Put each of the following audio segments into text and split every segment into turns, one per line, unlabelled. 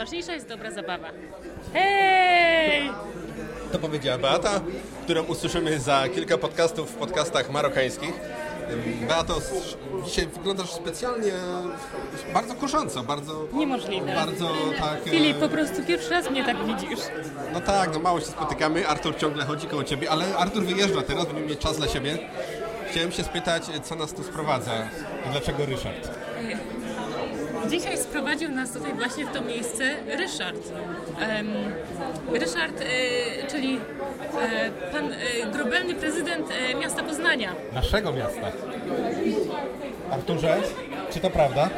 najważniejsza jest dobra zabawa. Hej!
To powiedziała Beata, którą usłyszymy za kilka podcastów w podcastach marokańskich. Beato, dzisiaj wyglądasz specjalnie bardzo kusząco, bardzo...
Niemożliwe.
Bardzo tak... e,
Filip, po prostu pierwszy raz mnie tak widzisz.
No tak, no mało się spotykamy, Artur ciągle chodzi koło ciebie, ale Artur wyjeżdża teraz, będziemy mieć czas dla siebie. Chciałem się spytać, co nas tu sprowadza i dlaczego Ryszard?
Dzisiaj sprowadził nas tutaj właśnie w to miejsce Ryszard. Ryszard, e, czyli e, pan e, grobelny prezydent miasta Poznania.
Naszego miasta. Arturze, czy to prawda?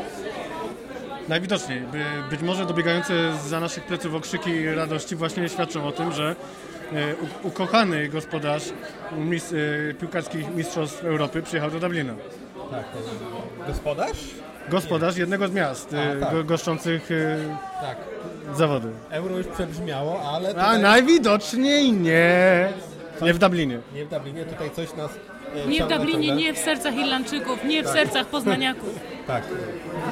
Najwidoczniej. By, być może dobiegające za naszych pleców okrzyki radości właśnie świadczą o tym, że ukochany gospodarz mis, piłkarskich mistrzostw Europy przyjechał do Dublina.
Tak. Gospodarz?
Gospodarz jednego z miast
A, tak.
go, goszczących e,
Tak.
zawody.
Euro już przebrzmiało, ale
A
tutaj...
najwidoczniej nie. Nie w Dublinie.
Nie w Dublinie, tutaj coś nas... e,
Nie w Dublinie,
ciągle.
nie w sercach Irlandczyków, nie w sercach Poznaniaków.
Tak.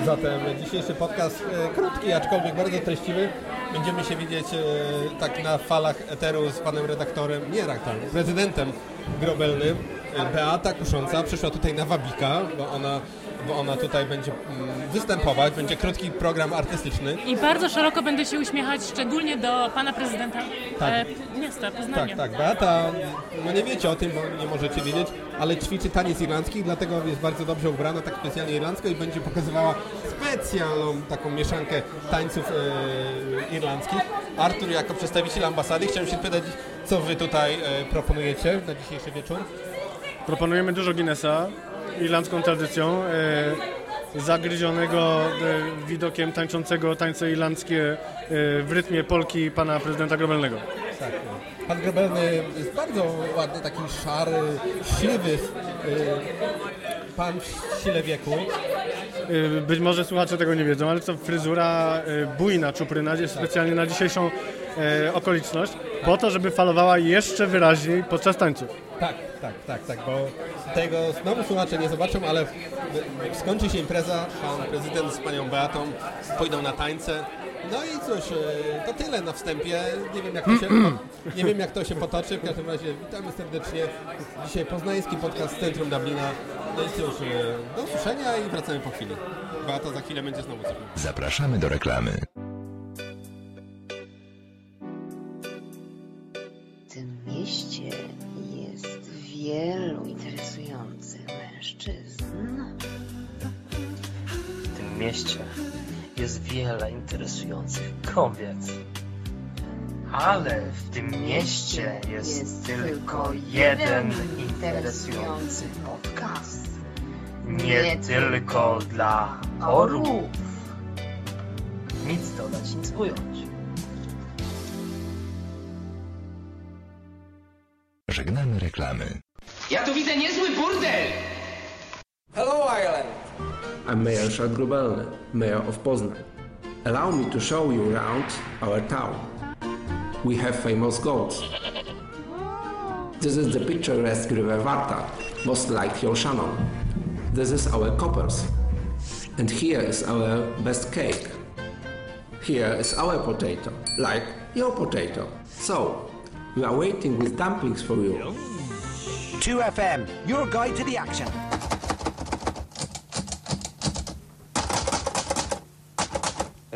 Zatem dzisiejszy podcast e, krótki, aczkolwiek bardzo treściwy. Będziemy się widzieć e, tak na falach eteru z panem redaktorem, nie redaktorem, prezydentem grobelnym. Beata Kusząca przyszła tutaj na Wabika, bo ona, bo ona tutaj będzie mm, występować, będzie krótki program artystyczny.
I bardzo szeroko będę się uśmiechać, szczególnie do pana prezydenta
Tak.
e, miasta Poznania.
Tak, tak. Beata, no nie wiecie o tym, bo nie możecie wiedzieć, ale ćwiczy taniec irlandzki, dlatego jest bardzo dobrze ubrana, tak specjalnie irlandzko i będzie pokazywała specjalną taką mieszankę tańców e, irlandzkich. Artur, jako przedstawiciel ambasady, chciałem się pytać, co wy tutaj e, proponujecie na dzisiejszy wieczór?
Proponujemy dużo Guinnessa, irlandzką tradycją, e, zagryzionego e, widokiem tańczącego tańce irlandzkie e, w rytmie Polki pana prezydenta Grobelnego.
Tak. Pan Grobelny jest bardzo ładny, taki szary, siwy pan w sile wieku.
Y, Być może słuchacze tego nie wiedzą, ale to fryzura y, bujna czupryna jest specjalnie na dzisiejszą e, okoliczność, po to, żeby falowała jeszcze wyraźniej podczas tańców.
Tak, tak, tak, tak, bo tego znowu słuchacze nie zobaczą, ale skończy się impreza, pan prezydent z panią Beatą pójdą na tańce. No i cóż, e, to tyle na wstępie. Nie wiem jak to się, nie wiem, jak to się potoczy. W każdym razie witamy serdecznie. Dzisiaj poznański podcast z Centrum Dublina. No i cóż, e, do usłyszenia i wracamy po chwili. Beata za chwilę będzie znowu coś.
Zapraszamy do reklamy.
W tym mieście jest wielu interesujących mężczyzn.
W tym mieście jest wiele interesujących kobiet. Ale w tym mieście jest, tylko jeden interesujący podcast. Nie tylko dla orłów. Nic dodać, nic ująć.
Żegnamy reklamy.
Ja tu widzę niezły burdel! Hello Ireland!
I'm Mayor Szat Grubelny, Mayor of Poznan. Allow me to show you around our town. We have famous goats. This is the picturesque River Varta, most like your Shannon. This is our coppers. And here is our best cake. Here is our potato, like your potato. So, we are waiting with dumplings for you.
2FM, your guide to the action.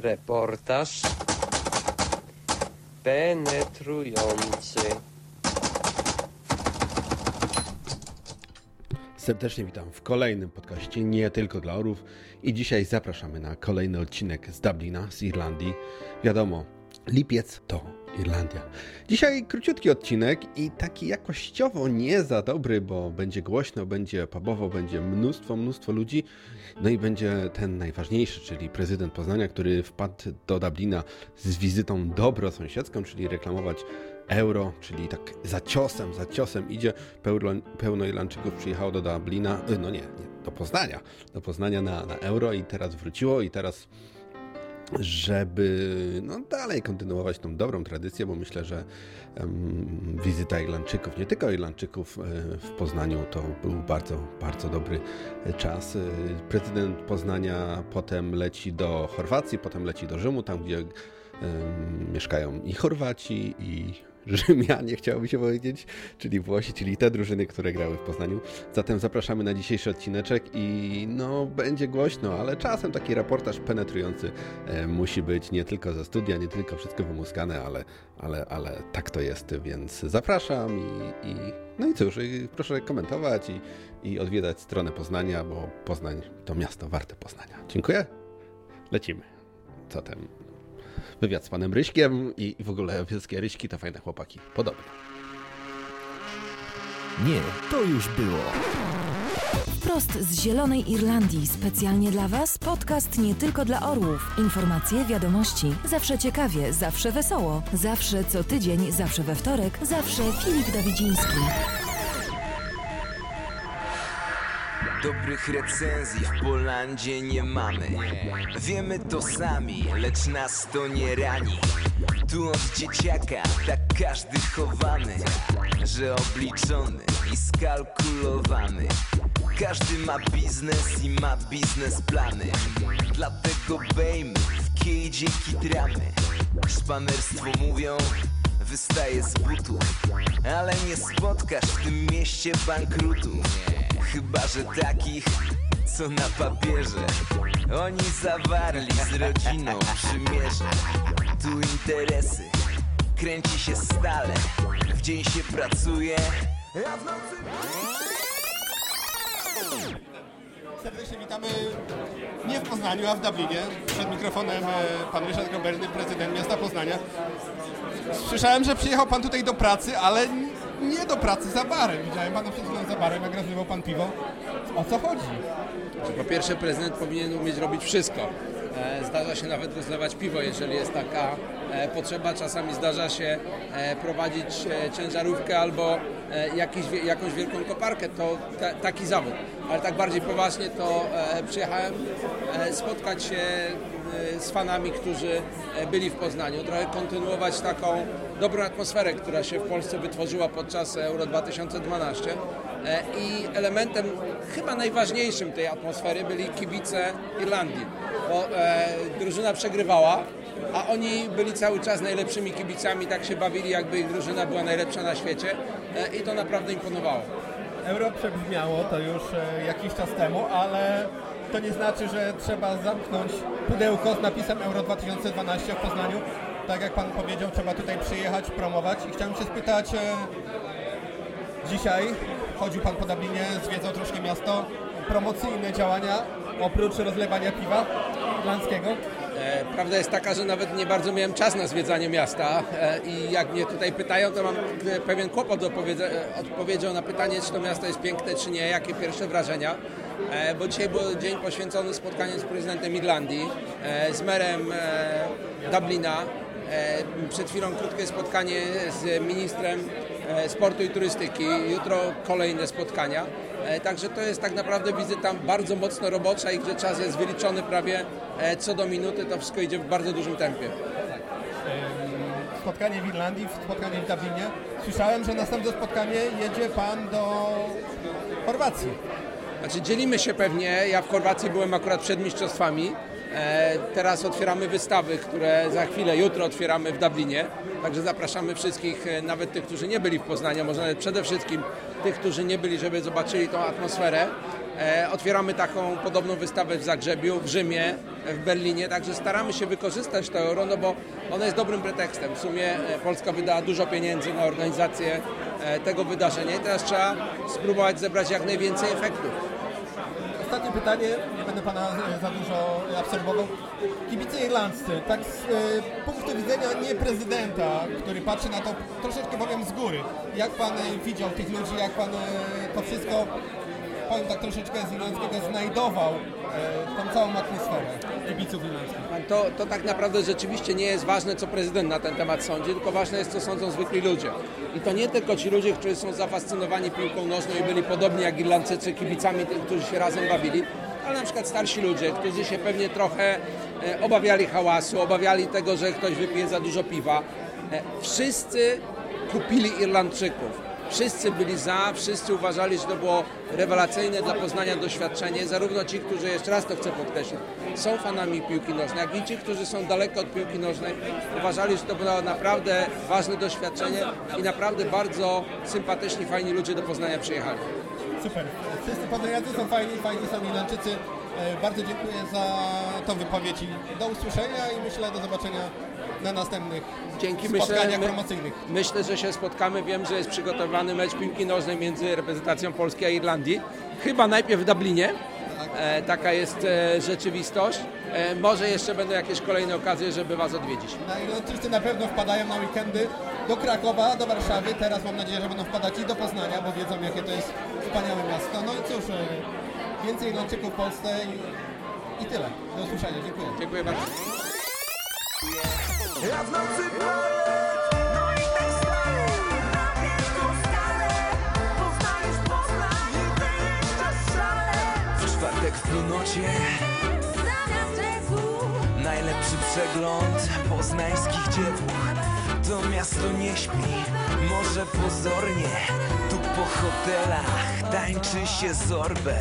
Reportaż penetrujący.
Serdecznie witam w kolejnym podcaście Nie tylko dla orów i dzisiaj zapraszamy na kolejny odcinek z Dublina, z Irlandii. Wiadomo, lipiec to Irlandia. Dzisiaj króciutki odcinek i taki jakościowo nie za dobry, bo będzie głośno, będzie pubowo, będzie mnóstwo, mnóstwo ludzi. No i będzie ten najważniejszy, czyli prezydent Poznania, który wpadł do Dublina z wizytą dobrosąsiedzką, czyli reklamować euro, czyli tak za ciosem, za ciosem idzie. Pełno, pełno Irlandczyków przyjechało do Dublina, y, no nie, nie, do Poznania, do Poznania na, na euro i teraz wróciło i teraz żeby no, dalej kontynuować tą dobrą tradycję, bo myślę, że em, wizyta Irlandczyków, nie tylko Irlandczyków e, w Poznaniu to był bardzo, bardzo dobry czas. E, Prezydent Poznania potem leci do Chorwacji, potem leci do Rzymu, tam gdzie Ym, mieszkają i Chorwaci, i Rzymianie, chciałoby się powiedzieć, czyli Włosi, czyli te drużyny, które grały w Poznaniu. Zatem zapraszamy na dzisiejszy odcineczek i no, będzie głośno, ale czasem taki reportaż penetrujący e, musi być nie tylko ze studia, nie tylko wszystko wymuskane, ale, ale, ale tak to jest, więc zapraszam i, i no i cóż, i proszę komentować i, i odwiedzać stronę Poznania, bo Poznań to miasto warte Poznania. Dziękuję. Lecimy. Zatem wywiad z panem Ryśkiem i, i w ogóle wszystkie Ryśki to fajne chłopaki. Podobnie.
Nie, to już było.
Prost z Zielonej Irlandii, specjalnie dla Was podcast nie tylko dla orłów. Informacje, wiadomości, zawsze ciekawie, zawsze wesoło, zawsze co tydzień, zawsze we wtorek, zawsze Filip Dawidziński.
Dobrych recenzji w Polandzie nie mamy. Wiemy to sami, lecz nas to nie rani. Tu od dzieciaka tak każdy chowany Że obliczony i skalkulowany. Każdy ma biznes i ma biznesplany. Dlatego bejmy w kiedzie kitramy Szpanerstwo mówią wystaje z butu. Ale nie spotkasz w tym mieście bankrutu Chyba, że takich, co na papierze Oni zawarli z rodziną przymierze Tu interesy, kręci się stale W dzień się pracuje, a w nocy...
Serdecznie witamy nie w Poznaniu, a w Dublinie. Przed mikrofonem e, pan Ryszard Groberny, prezydent miasta Poznania. Słyszałem, że przyjechał pan tutaj do pracy, ale nie do pracy za barem. Widziałem pana przed chwilą za barem, jak rozlewał pan piwo. O co chodzi?
Po pierwsze prezydent powinien umieć robić wszystko. E, Zdarza się nawet rozlewać piwo, jeżeli jest taka e, potrzeba. Czasami zdarza się e, prowadzić ciężarówkę albo jakiś, wie- jakąś wielką koparkę. To ta, taki zawód. Ale tak bardziej poważnie to e, przyjechałem e, spotkać się e, z fanami, którzy e, byli w Poznaniu. Trochę kontynuować taką dobrą atmosferę, która się w Polsce wytworzyła podczas Euro 2012. E, I elementem chyba najważniejszym tej atmosfery byli kibice Irlandii, bo e, drużyna przegrywała, a oni byli cały czas najlepszymi kibicami, tak się bawili, jakby ich drużyna była najlepsza na świecie e, i to naprawdę imponowało.
Euro przebrzmiało to już e, jakiś czas temu, ale to nie znaczy, że trzeba zamknąć pudełko z napisem Euro 2012 w Poznaniu. Tak jak pan powiedział, trzeba tutaj przyjechać, promować i chciałem się spytać, e, dzisiaj chodził pan po Dublinie, zwiedzał troszkę miasto, promocyjne działania oprócz rozlewania piwa irlandzkiego.
E, Prawda jest taka, że nawet nie bardzo miałem czas na zwiedzanie miasta e, i jak mnie tutaj pytają, to mam e, pewien kłopot odpowiedzią na pytanie, czy to miasto jest piękne, czy nie, jakie pierwsze wrażenia. Bo dzisiaj był dzień poświęcony spotkaniu z prezydentem Irlandii, z merem Dublina. Przed chwilą krótkie spotkanie z ministrem sportu i turystyki. Jutro kolejne spotkania. E, Także to jest tak naprawdę wizyta bardzo mocno robocza i gdzie czas jest wyliczony prawie e, co do minuty, to wszystko idzie w bardzo dużym tempie.
Spotkanie w Irlandii, spotkanie w Dublinie. Słyszałem, że następne spotkanie jedzie pan do Chorwacji.
Znaczy dzielimy się pewnie, ja w Chorwacji byłem akurat przed mistrzostwami, e, teraz otwieramy wystawy, które za chwilę, jutro otwieramy w Dublinie, także zapraszamy wszystkich, e, nawet tych, którzy nie byli w Poznaniu, może nawet przede wszystkim tych, którzy nie byli, żeby zobaczyli tą atmosferę. E, Otwieramy taką podobną wystawę w Zagrzebiu, w Rzymie, w Berlinie, także staramy się wykorzystać to euro, no bo ono jest dobrym pretekstem. W sumie e, Polska wydała dużo pieniędzy na organizację e, tego wydarzenia i teraz trzeba spróbować zebrać jak najwięcej efektów.
Ostatnie pytanie, nie będę pana e, za dużo absorbował. Kibice irlandzcy, tak z e, punktu widzenia nie prezydenta, który patrzy na to troszeczkę powiem z góry. Jak pan e, widział tych ludzi, jak pan e, to wszystko, powiem tak troszeczkę z irlandzkiego, znajdował e, tą całą atmosferę kibiców irlandzkich?
To, to tak naprawdę rzeczywiście nie jest ważne, co prezydent na ten temat sądzi, tylko ważne jest, co sądzą zwykli ludzie. I to nie tylko ci ludzie, którzy są zafascynowani piłką nożną i byli podobni jak Irlandczycy kibicami, którzy się razem bawili, ale na przykład starsi ludzie, którzy się pewnie trochę e, obawiali hałasu, obawiali tego, że ktoś wypije za dużo piwa. E, wszyscy kupili Irlandczyków. Wszyscy byli za, wszyscy uważali, że to było rewelacyjne dla Poznania doświadczenie. Zarówno ci, którzy, jeszcze raz to chcę podkreślić, są fanami piłki nożnej, jak i ci, którzy są daleko od piłki nożnej, uważali, że to było naprawdę ważne doświadczenie i naprawdę bardzo sympatyczni, fajni ludzie do Poznania przyjechali.
Super. Wszyscy poznaniacy są fajni, fajni są Irlandczycy. E, Bardzo dziękuję za tą wypowiedź i do usłyszenia i myślę do zobaczenia na następnych
Dzięki
spotkaniach
myślę,
promocyjnych.
myślę, że się spotkamy. Wiem, że jest przygotowany mecz piłki nożnej między reprezentacją Polski a Irlandii. Chyba najpierw w Dublinie. E, taka jest e, rzeczywistość. E, może jeszcze będą jakieś kolejne okazje, żeby Was odwiedzić.
No, Irlandczycy na pewno wpadają na weekendy do Krakowa, do Warszawy. Teraz mam nadzieję, że będą wpadać i do Poznania, bo wiedzą jakie to jest wspaniałe miasto. No i cóż, więcej Irlandczyków w Polsce i, i tyle. Do usłyszenia. Dziękuję.
Dziękuję bardzo.
Ja w nocy no i tak stale, na wielką skalę Poznajesz Poznań i wyjeżdżasz szale W czwartek w północie Zamiast rzeku Najlepszy przegląd poznańskich dziewuch. To miasto nie śpi, może pozornie. Tu po hotelach tańczy się zorbę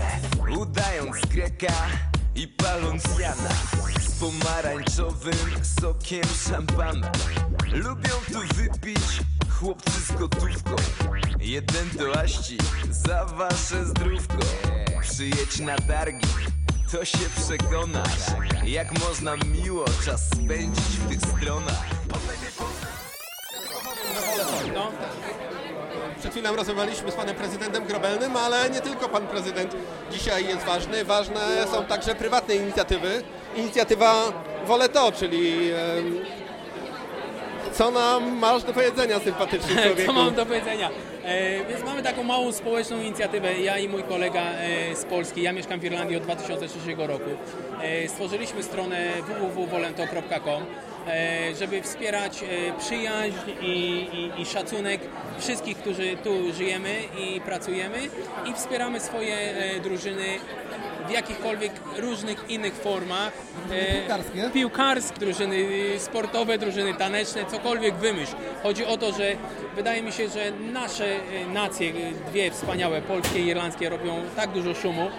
Udając Greka i paląc Jana Z pomarańczowym sokiem szampana. Lubią tu wypić chłopcy z gotówką. Jeden to aści za wasze zdrówko. Przyjedź na targi, to się przekonasz Jak można miło czas spędzić w tych stronach?
No. Chwilą rozmawialiśmy z panem prezydentem Grobelnym, ale nie tylko pan prezydent dzisiaj jest ważny. Ważne są także prywatne inicjatywy. Inicjatywa Wolę to, czyli co nam masz do powiedzenia, sympatyczny człowieku?
Co mam do powiedzenia? E, więc mamy taką małą społeczną inicjatywę, ja i mój kolega e, z Polski, ja mieszkam w Irlandii od 2003 roku. E, stworzyliśmy stronę www.volento.com żeby wspierać e, przyjaźń i, i, i szacunek wszystkich, którzy tu żyjemy i pracujemy i wspieramy swoje e, drużyny w jakichkolwiek różnych innych formach. E,
Piłkarskie?
Piłkarskie, drużyny sportowe, drużyny taneczne, cokolwiek wymyśl. Chodzi o to, że wydaje mi się, że nasze nacje, dwie wspaniałe, polskie i irlandzkie, robią tak dużo szumu,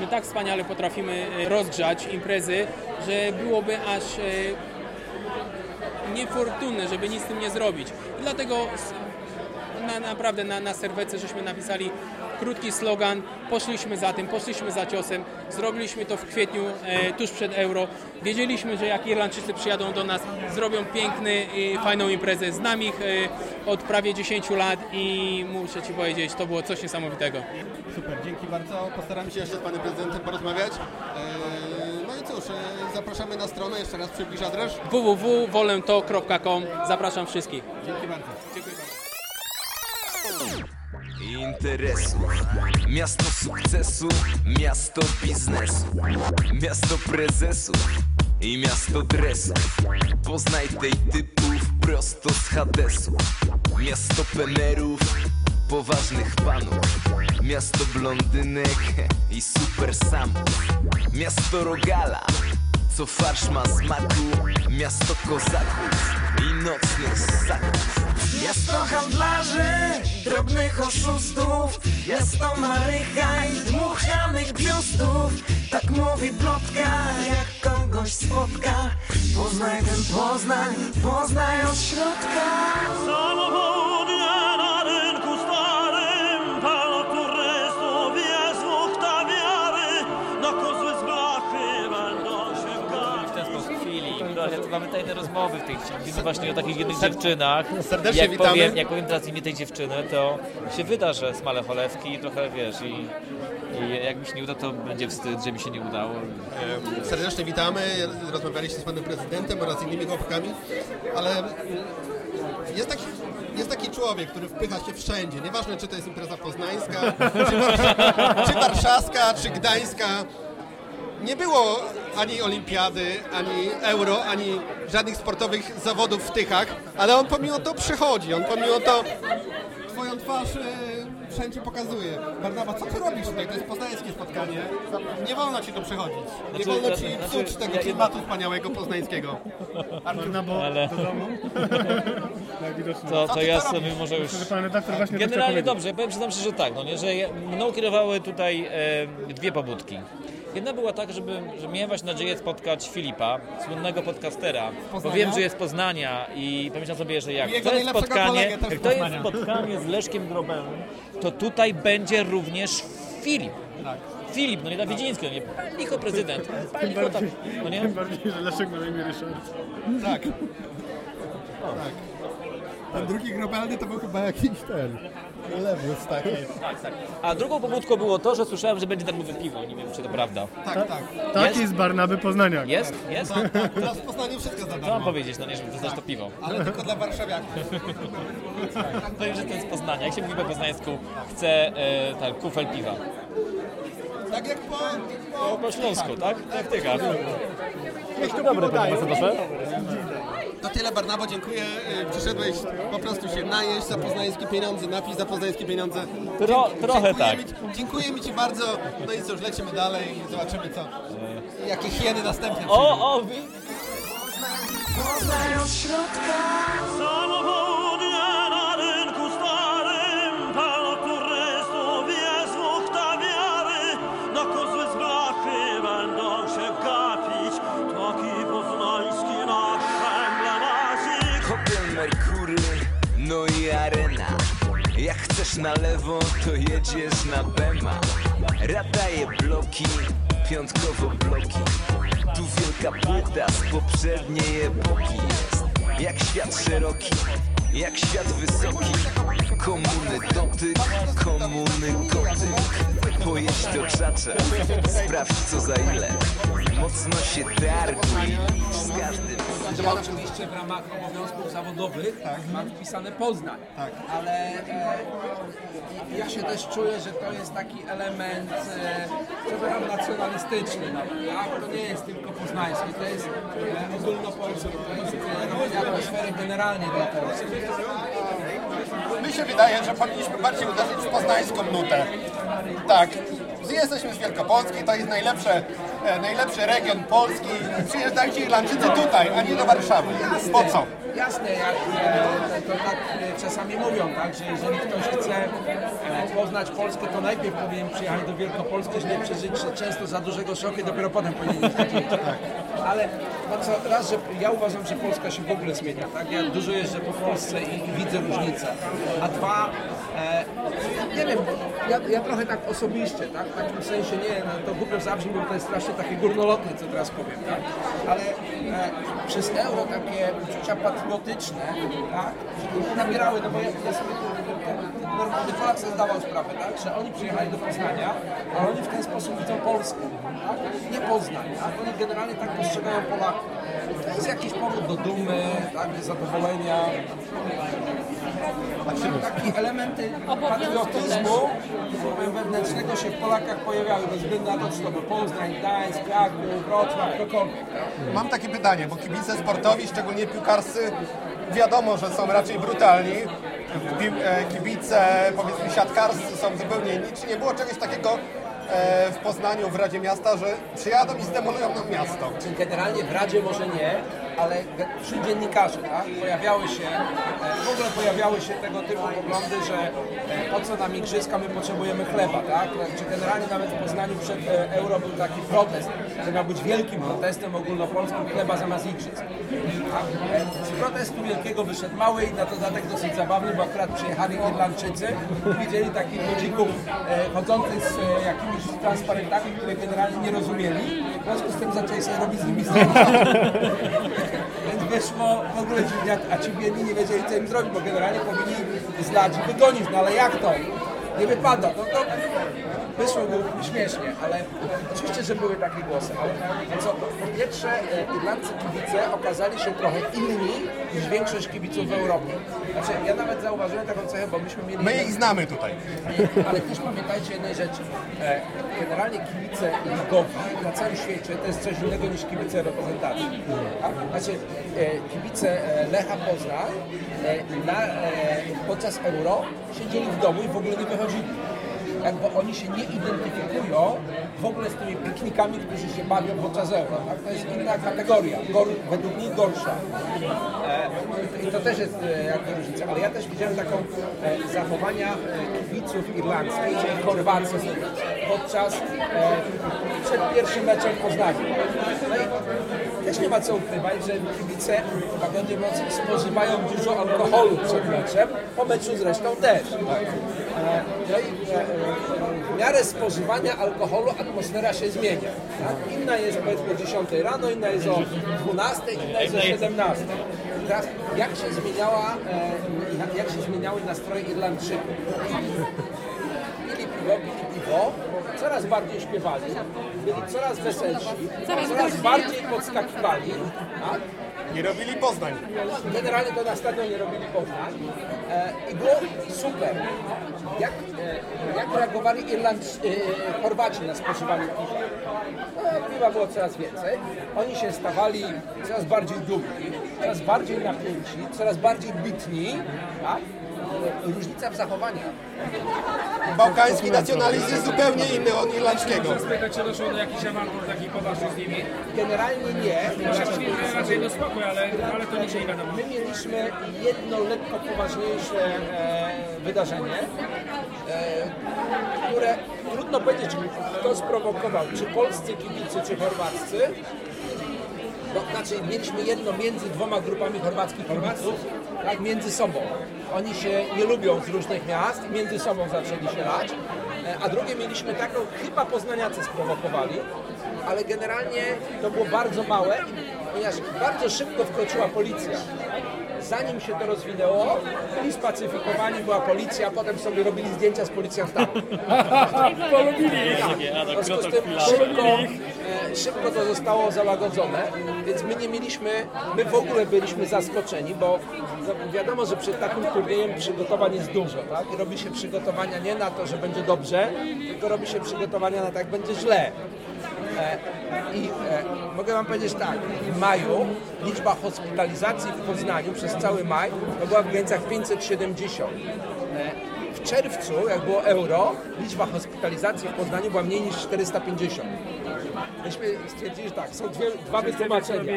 my tak wspaniale potrafimy rozgrzać imprezy, że byłoby aż niefortunne, żeby nic z tym nie zrobić. I dlatego na, naprawdę na, na serwece żeśmy napisali krótki slogan, poszliśmy za tym, poszliśmy za ciosem, zrobiliśmy to w kwietniu, e, tuż przed Euro. Wiedzieliśmy, że jak Irlandczycy przyjadą do nas, zrobią piękny, i fajną imprezę. Znam ich e, od prawie 10 lat i muszę Ci powiedzieć, to było coś niesamowitego.
Super, dzięki bardzo. Postaramy się jeszcze z panem prezydentem porozmawiać. I cóż, e, zapraszamy na stronę, jeszcze raz przybliż adres.
www.wolento.com Zapraszam wszystkich.
Dzięki bardzo.
Dziękuję bardzo.
interesów Miasto sukcesu, miasto biznesu Miasto prezesów i miasto dresów Poznaj tej typów prosto z Hadesu Miasto penerów, poważnych panów Miasto blondynek i super samów Miasto rogala, co farsz ma smaku. Miasto kozaków i nocnych ssaków. Miasto handlarzy, drobnych oszustów. Miasto marycha i dmuchanych biustów. Tak mówi plotka, jak kogoś spotka. Poznaj ten Poznań, poznaj od środka
Mamy tajne rozmowy w tej chwili właśnie o takich jednych dziewczynach.
serdecznie
jak
witamy.
Powiem, jak powiem teraz imię tej dziewczyny, to się wyda, że smale cholewki trochę wiesz i, i jak mi się nie uda, to będzie wstyd, że mi się nie udało.
Serdecznie witamy. Rozmawialiście z panem prezydentem oraz innymi chłopakami, ale jest taki, jest taki człowiek, który wpycha się wszędzie. Nieważne, czy to jest impreza poznańska, czy, warsz- czy warszawska, czy gdańska. Nie było ani olimpiady, ani euro, ani żadnych sportowych zawodów w Tychach, ale on pomimo to przychodzi. On pomimo to swoją twarz e, wszędzie pokazuje. Barnawa, co ty robisz tutaj? To jest poznańskie spotkanie. Nie wolno ci tu przechodzić. Nie
Znaczy,
wolno ci
znaczy,
psuć tego
ja-
klimatu wspaniałego poznańskiego.
Barnabo,
Ale-
do domu. Najwidoczniej.
To,
Co
to ja
to
sobie może już...
Myślę, że pan redaktor właśnie to chciał
Generalnie
powiedzieć.
dobrze, powiem przyznam szczerze, że tak, no nie, że ja- mną kierowały tutaj e, dwie pobudki. Jedna była tak, żeby, że miałem właśnie nadzieję spotkać Filipa, słynnego podcastera, bo wiem, że jest z Poznania i pomyślałem sobie, że jak
Jego
to jest
najlepszego
spotkanie,
kolegę też
jak
z
to jest
Poznania.
spotkanie z Leszkiem Grobelem, to tutaj będzie również Filip.
Tak.
Filip, no nie Dawidziński, no nie licho prezydent, licho tak, no nie?
Tym bardziej, że Leszek na imię Ryszard.
Tak. Tak. Ten drugi grobelny to był chyba jakiś ten. Lewus taki.
A drugą pobudką było to, że słyszałem, że będzie darmowe piwo, nie wiem czy to prawda.
Tak, tak.
Taki z Barnaby Poznaniak.
Jest? Jest?
Tak, tak. Teraz w Poznaniu wszystko za
Co mam
darmo.
powiedzieć, no nie, żeby dostać to piwo.
Ale tylko dla warszawiaków.
Powiem, że to jest z Poznania. Jak się mówi po poznańsku, chcę e, tak, kufel piwa.
Tak jak po...
Po, po śląsku, tak? Jak ty gadasz.
Dzień
dobry, panie ambasadorze.
To tyle Barnabo, dziękuję. Y, Przyszedłeś po prostu się najeść za poznańskie pieniądze, napić za poznańskie pieniądze.
Tro, trochę tak.
Ci, dziękujemy Ci bardzo. No i cóż, lecimy dalej i zobaczymy co. Jakie hieny następne.
O, o, wi-
Samochodnie Na
lewo, to jedziesz na Bema. Radaje bloki, piątkowo bloki. Tu wielka płyta z poprzedniej epoki. Jest Jak świat szeroki, jak świat wysoki. Komuny dotyk, komuny gotyk Pojedź do czacza, sprawdź co za ile. Mocno się targuj, z każdym
Ja oczywiście w ramach obowiązków zawodowych mam wpisane Poznań, ale e, ja się też czuję, że to jest taki element, e, nacjonalistyczny nawet, tak? To nie jest tylko poznański, to jest e, ogólnopolski, to jest e, atmosfery generalnie dla Polski.
Mi się wydaje, że powinniśmy bardziej uderzyć w poznańską nutę. Tak. Jesteśmy z Wielkopolski, to jest najlepsze, e, najlepszy region Polski. Przyjeżdżajcie Irlandczycy tutaj, a nie do Warszawy. Po co?
Jasne, jak to, tak e, czasami mówią, tak, że jeżeli ktoś chce e, poznać Polskę, to najpierw powinien przyjechać do Wielkopolski, żeby przeżyć często za dużego szoku i dopiero potem powinien jeździć. Ale no co, raz, że ja uważam, że Polska się w ogóle zmienia, tak? Ja dużo jeżdżę po Polsce i, i widzę różnice. A dwa, nie wiem, ja, ja trochę tak osobiście, tak? W takim sensie nie, no, to głupio zabrzmi, bo to jest strasznie takie górnolotne, co teraz powiem, tak? Ale e, przez euro takie uczucia patriotyczne, tak? Nabierały, no bo ja, sobie normalny Polak sobie zdawał sprawę, tak? Że oni przyjechali do Poznania, a oni w ten sposób widzą Polskę, tak? Nie Poznań, tak? Oni generalnie tak postrzegają Polaków. To jest jakiś powód do dumy, tak? Do zadowolenia. Takie elementy patriotyzmu wewnętrznego się w Polakach pojawiały, bez względu na to, czy to był Poznań, Gdańsk, Kraków, Wrocław, ktokolwiek.
Mam takie pytanie, bo kibice sportowi, szczególnie piłkarscy, wiadomo, że są raczej brutalni. E, Kibice, powiedzmy, siatkarscy są zupełnie inni. Czy nie było czegoś takiego e, w Poznaniu, w Radzie Miasta, że przyjadą i zdemolują nam miasto?
Czyli generalnie w Radzie może nie, ale wśród dziennikarzy tak, pojawiały się, e, w ogóle pojawiały się tego typu poglądy, że e, po co nam igrzyska, my potrzebujemy chleba, tak? Czy generalnie nawet w Poznaniu przed e, euro był taki protest, że miał być wielkim protestem ogólnopolskim chleba zamiast igrzysk. Z protestu wielkiego wyszedł mały i na dodatek dosyć zabawny, bo akurat przyjechali Irlandczycy i widzieli takich ludzików chodzących z jakimiś transparentami, które generalnie nie rozumieli. W związku z tym zaczęli sobie robić z nimi. Więc wyszło w ogóle dziwniak, a ci biedni nie wiedzieli co im zrobić, bo generalnie powinni zlać i wygonić, no ale jak to? Nie wypada. No to wyszło mu śmiesznie, ale oczywiście, że były takie głosy. Ale co, po pierwsze, e, irlandzcy kibice okazali się trochę inni niż większość kibiców w Europie. Znaczy, ja nawet zauważyłem taką cechę, bo myśmy mieli...
My ich znamy tutaj.
Ale też pamiętajcie jednej rzeczy. E, Generalnie kibice ligowi na całym świecie to jest coś innego niż kibice reprezentacji. Znaczy, e, kibice Lecha Poznań na, podczas Euro siedzieli w domu i w ogóle nie wychodzili. Jakby oni się nie identyfikują w ogóle z tymi piknikami, którzy się bawią podczas Euro. Tak? To jest inna kategoria, gor, według nich gorsza. I to też jest e, jakby różnica. Ale ja też widziałem taką e, zachowania e, kibiców irlandzkich, czyli podczas przed pierwszym meczem w Poznaniu. No też nie ma co ukrywać, że kibice łagodnie mówiąc spożywają dużo alkoholu przed meczem, po meczu zresztą też. E, No i e, e, w miarę spożywania alkoholu atmosfera się zmienia. Tak? Inna jest powiedzmy o 10 rano, inna jest o 12, inna jest o 17. Teraz jak się zmieniała, jak się zmieniały nastroje Irlandczyków? Pili piwo, pili piwo, coraz bardziej śpiewali, byli coraz weselsi,
Coraz
bardziej podskakiwali. Tak?
Nie robili Poznań.
Generalnie to na stadionie robili Poznań e, i było super. Jak, e, jak reagowali Irlandz, e, Chorwaci na spożywanie piwa? No, piwa było coraz więcej. Oni się stawali coraz bardziej dumni, coraz bardziej napięci, coraz bardziej bitni. Tak? Różnica w zachowaniach.
Bałkański nacjonalizm jest zupełnie inny od irlandzkiego.
Spytać, czy doszło do jakichś awantur takich poważnych z nimi?
Generalnie nie.
Raczej spokój, ale, ale to nic nie wiadomo.
My mieliśmy jedno lekko poważniejsze e, wydarzenie, e, które trudno powiedzieć, kto sprowokował, czy polscy kibicy, czy chorwaccy. No, znaczy mieliśmy jedno między dwoma grupami chorwackich kibiców, tak, między sobą. Oni się nie lubią z różnych miast, między sobą zaczęli się lać. E, A drugie mieliśmy taką, chyba poznaniacy sprowokowali, ale generalnie to było bardzo małe, ponieważ bardzo szybko wkroczyła policja. Zanim się to rozwinęło, byli spacyfikowani, była policja, a potem sobie robili zdjęcia z policjantami.
Polubili ich.
Tak. W związku z tym szybko, e, szybko to zostało załagodzone, więc my nie mieliśmy, my w ogóle byliśmy zaskoczeni, bo no, wiadomo, że przed takim turniejem przygotowań jest dużo, tak? I robi się przygotowania nie na to, że będzie dobrze, tylko robi się przygotowania na to, jak będzie źle. I e, mogę Wam powiedzieć tak, w maju liczba hospitalizacji w Poznaniu przez cały maj to była w granicach 570. E, w czerwcu, jak było euro, liczba hospitalizacji w Poznaniu była mniej niż 450. Myśmy stwierdzili, że tak, są dwie, dwa wytłumaczenia.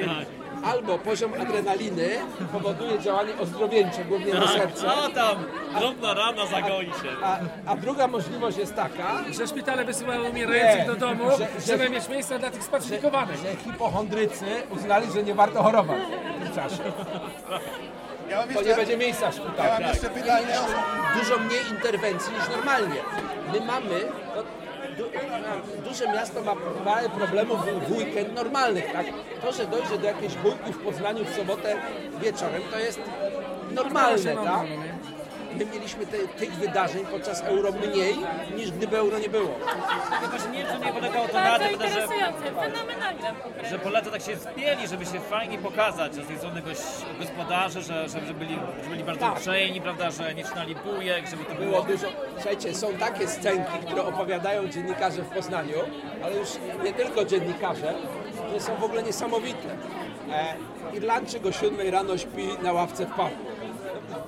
Albo poziom adrenaliny powoduje działanie ozdrowieńcze, głównie na serce.
A tam, drobna rana zagoi się.
A, a druga możliwość jest taka,
Że szpitale wysyłają umierających
Nie,
do domu,
że- że-
żeby mieć miejsce dla tych spacyfikowanych.
że hipochondrycy uznali, że nie warto chorować w tym czasie.
Ja mam
Bo
jeszcze-
nie będzie miejsca w szpitalu.
Ja mam jeszcze pytanie
Dużo mniej interwencji niż normalnie. My mamy... No, du, no, duże miasto ma parę problemów w, w weekend normalnych, tak? To, że dojdzie do jakiejś bójki w Poznaniu w sobotę wieczorem, to jest normalne, tak? My mieliśmy te, tych wydarzeń podczas euro mniej, niż gdyby euro nie było.
Nie wiem, czy nie polegało to na
Bardzo
tym, że,
interesujące, fenomenalne.
że Polacy tak się spieli, żeby się fajnie pokazać, że z tej strony goś- gospodarze, że, że, że, byli, że byli bardzo
Tak.
uprzejmi, prawda, że nie trzymali bujek, żeby to
Było
było...
dużo. Słuchajcie, są takie scenki, które opowiadają dziennikarze w Poznaniu, ale już nie tylko dziennikarze, które są w ogóle niesamowite. E, Irlandczyk o 7 rano śpi na ławce w parku.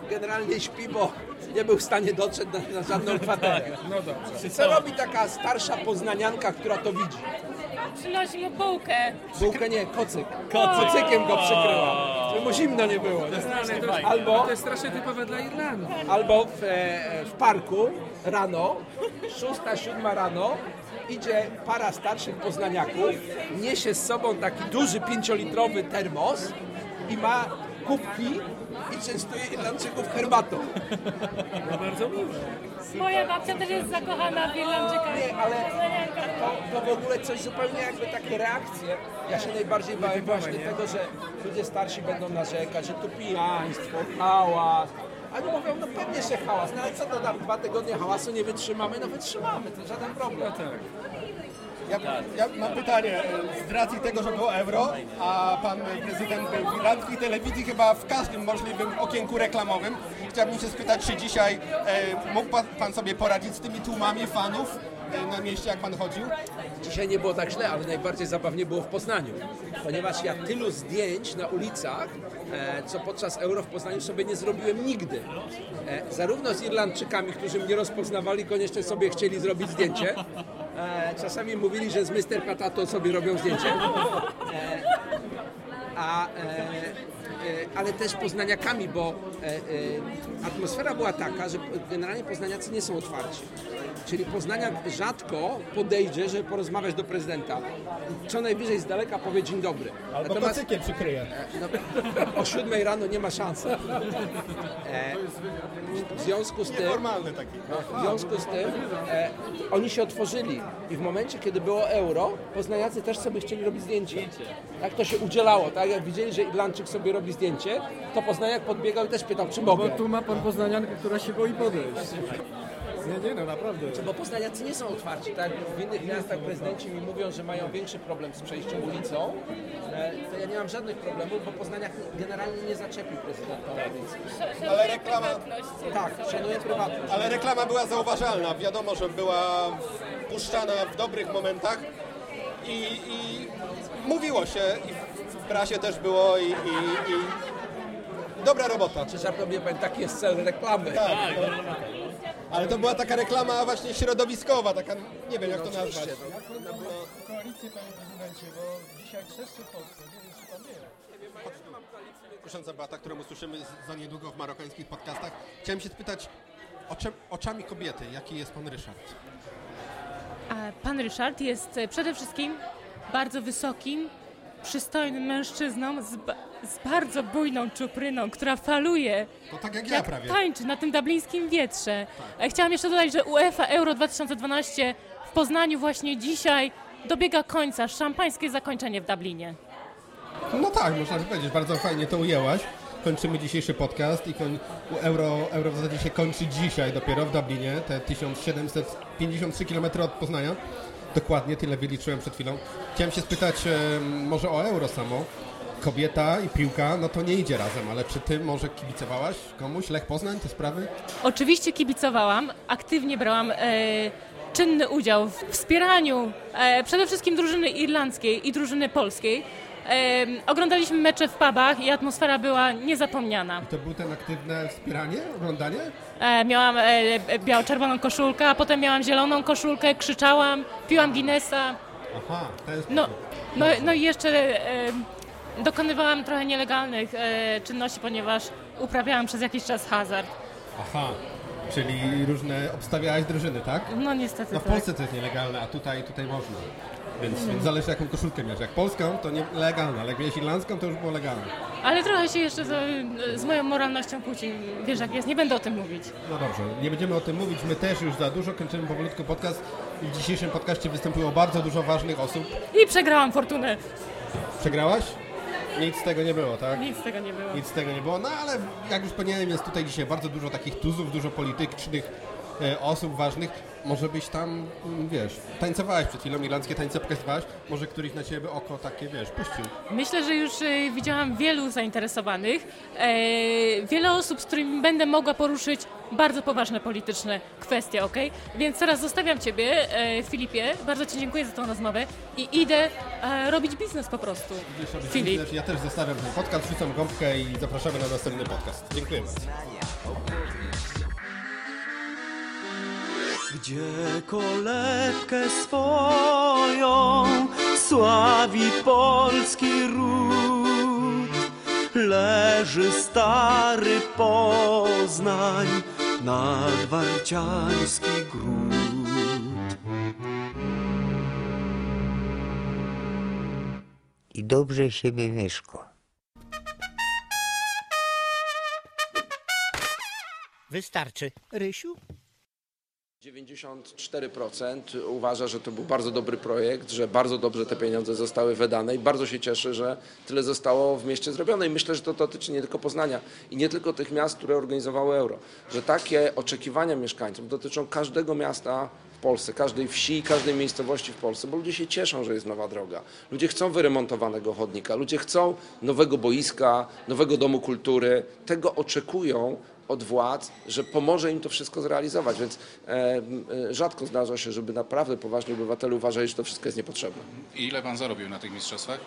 Generalnie śpi, bo nie był w stanie dotrzeć na, na żadną kwaterę.
No dobrze.
Co robi taka starsza poznanianka, która to widzi?
Przynosi mu bułkę.
Bułkę nie, kocyk.
Kocyk.
Kocykiem go przykryła, mu zimno nie było.
Ale to,
Albo
to jest strasznie typowe dla Irlandii.
albo w, e, w parku rano, szósta, siódma rano, idzie para starszych poznaniaków, niesie z sobą taki duży pięciolitrowy termos i ma kubki i częstuje Irlandczyków herbatą.
No bardzo miłe.
Moja babcia też jest zakochana w Irlandczykach.
Nie, ale to, to w ogóle coś zupełnie jakby takie reakcje. Ja się najbardziej bałem właśnie tego, że ludzie starsi będą narzekać, że tu pijaństwo, hałas, Oni mówią, no pewnie się hałas, no ale co to tam, dwa tygodnie hałasu nie wytrzymamy? No wytrzymamy, to żaden problem.
Ja, ja mam pytanie. Z racji tego, że było euro, a pan prezydent był w irlandzkiej telewizji chyba w każdym możliwym okienku reklamowym, chciałbym się spytać, czy dzisiaj e, mógł pan, pan sobie poradzić z tymi tłumami fanów e, na mieście, jak pan chodził?
Dzisiaj nie było tak źle, ale najbardziej zabawnie było w Poznaniu, ponieważ ja tylu zdjęć na ulicach, e, co podczas euro w Poznaniu sobie nie zrobiłem nigdy. E, zarówno z Irlandczykami, którzy mnie rozpoznawali, koniecznie sobie chcieli zrobić zdjęcie. E, czasami mówili, że z Mr. Patato sobie robią zdjęcie. E, a, e, ale też poznaniakami, bo atmosfera była taka, że generalnie poznaniacy nie są otwarci. Czyli poznaniak rzadko podejdzie, żeby porozmawiać do prezydenta. Co najwyżej z daleka powie dzień dobry.
Albo kocykiem przykryje.
No, o siódmej rano nie ma szansy. E, w związku z tym,
taki.
w związku z tym e, oni się otworzyli i w momencie, kiedy było euro, poznaniacy też sobie chcieli robić zdjęcie. Tak to się udzielało, tak? Jak widzieli, że Irlandczyk sobie robi zdjęcie, to poznaniak podbiegał i też pytał, czy mogę.
Bo tu ma pan poznaniankę, która się boi podejść.
Nie, nie, no naprawdę.
Bo poznaniacy nie są otwarci, tak? W innych miastach prezydenci mi mówią, że mają większy problem z przejściem ulicą. E, to ja nie mam żadnych problemów, bo Poznaniak generalnie nie zaczepił prezydenta.
Ale reklama,
Tak, szanuję prywatność.
ale reklama była zauważalna. Wiadomo, że była puszczana w dobrych momentach i, i mówiło się, i w prasie też było i, i, i dobra robota.
Czy żartownie powiem, taki jest cel reklamy.
Tak, no. Ale to była taka reklama właśnie środowiskowa, taka, nie wiem jak to nazwać.
Oczywiście,
Koalicję panie prezydencie, bo dzisiaj trzeszczy w Polsce, nie wiem czy pan wie. Kusząca Beata, którą usłyszymy za niedługo w marokańskich podcastach. Chciałem się spytać oczy, oczami kobiety, jaki jest pan Ryszard?
A Pan Ryszard jest e, przede wszystkim bardzo wysokim, przystojnym mężczyzną z, z bardzo bujną czupryną, która faluje.
To tak jak ja prawie.
tańczy na tym dublińskim wietrze. E, Chciałam jeszcze dodać, że UEFA Euro 2012 w Poznaniu właśnie dzisiaj dobiega końca. Szampańskie zakończenie w Dublinie.
No tak, można powiedzieć, bardzo fajnie to ujęłaś. Kończymy dzisiejszy podcast i koń, Euro, Euro w zasadzie się kończy dzisiaj dopiero w Dublinie, te 1753 km od Poznania. Dokładnie, tyle wyliczyłem przed chwilą. Chciałem się spytać em, może o Euro samo. Kobieta i piłka, no to nie idzie razem, ale czy ty może kibicowałaś komuś? Lech Poznań, te sprawy?
Oczywiście kibicowałam, aktywnie brałam e, czynny udział w wspieraniu e, przede wszystkim drużyny irlandzkiej i drużyny polskiej. Oglądaliśmy mecze w pubach i atmosfera była niezapomniana.
To był ten aktywne wspieranie, oglądanie?
E, miałam e, e, biało-czerwoną koszulkę, a potem miałam zieloną koszulkę, krzyczałam, piłam Guinnessa.
Aha, to jest...
No, no, no i jeszcze dokonywałam trochę nielegalnych e, czynności, ponieważ uprawiałam przez jakiś czas hazard.
Aha, czyli różne obstawiałaś drużyny, tak?
No niestety
No w
tak.
Polsce to jest nielegalne, a tutaj, tutaj można. Więc, więc zależy jaką koszulkę miałeś. Jak polską, to nielegalne, ale jak miałeś irlandzką, to już było legalne.
Ale trochę się jeszcze z, z moją moralnością kłóci. Wiesz jak jest, nie będę o tym mówić.
No dobrze, nie będziemy o tym mówić, my też już za dużo kończymy powolutku podcast. W dzisiejszym podcaście występują bardzo dużo ważnych osób.
I przegrałam fortunę.
Przegrałaś? Nic z tego nie było, tak?
Nic z tego nie było.
Nic z tego nie było, no ale jak już powiedziałem, jest tutaj dzisiaj bardzo dużo takich tuzów, dużo politycznych osób ważnych. Może byś tam, mm, wiesz, tańcowałaś przed chwilą, irlandzkie tańce pokazywałaś, może któryś na ciebie oko takie, wiesz, puścił.
Myślę, że już e, widziałam wielu zainteresowanych. E, wiele osób, z którymi będę mogła poruszyć bardzo poważne polityczne kwestie, ok? Więc teraz zostawiam Ciebie, e, Filipie. Bardzo Ci dziękuję za tą rozmowę i idę e, robić biznes po prostu. Filip.
Ja też zostawiam ten podcast, wrzucam gąbkę i zapraszamy na następny podcast. Dziękuję bardzo.
Gdzie kolebkę swoją sławi polski ród, leży stary Poznań, nadwarciański gród.
I dobrze siebie mieszko.
Wystarczy. Rysiu?
94% uważa, że to był bardzo dobry projekt, że bardzo dobrze te pieniądze zostały wydane i bardzo się cieszę, że tyle zostało w mieście zrobione. I myślę, że to dotyczy nie tylko Poznania i nie tylko tych miast, które organizowały euro, że takie oczekiwania mieszkańców dotyczą każdego miasta w Polsce, każdej wsi, każdej miejscowości w Polsce, bo ludzie się cieszą, że jest nowa droga. Ludzie chcą wyremontowanego chodnika, ludzie chcą nowego boiska, nowego domu kultury. Tego oczekują od władz, że pomoże im to wszystko zrealizować, więc e, e, rzadko zdarza się, żeby naprawdę poważni obywatele uważali, że to wszystko jest niepotrzebne.
I ile pan zarobił na tych mistrzostwach?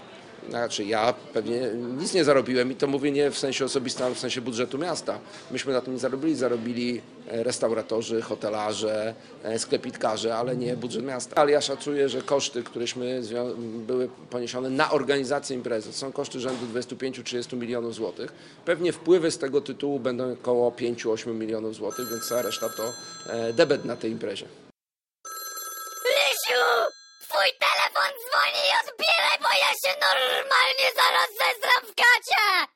Znaczy ja pewnie nic nie zarobiłem i to mówię nie w sensie osobistym, ale w sensie budżetu miasta. Myśmy na tym nie zarobili, zarobili e, restauratorzy, hotelarze, e, sklepitkarze, ale nie budżet miasta. Ale ja szacuję, że koszty, któreśmy były poniesione na organizację imprezy, są koszty rzędu 25-30 milionów złotych. Pewnie wpływy z tego tytułu będą około 5-8 milionów złotych, więc cała reszta to e, debet na tej imprezie. się normalnie zaraz zezram w gacie!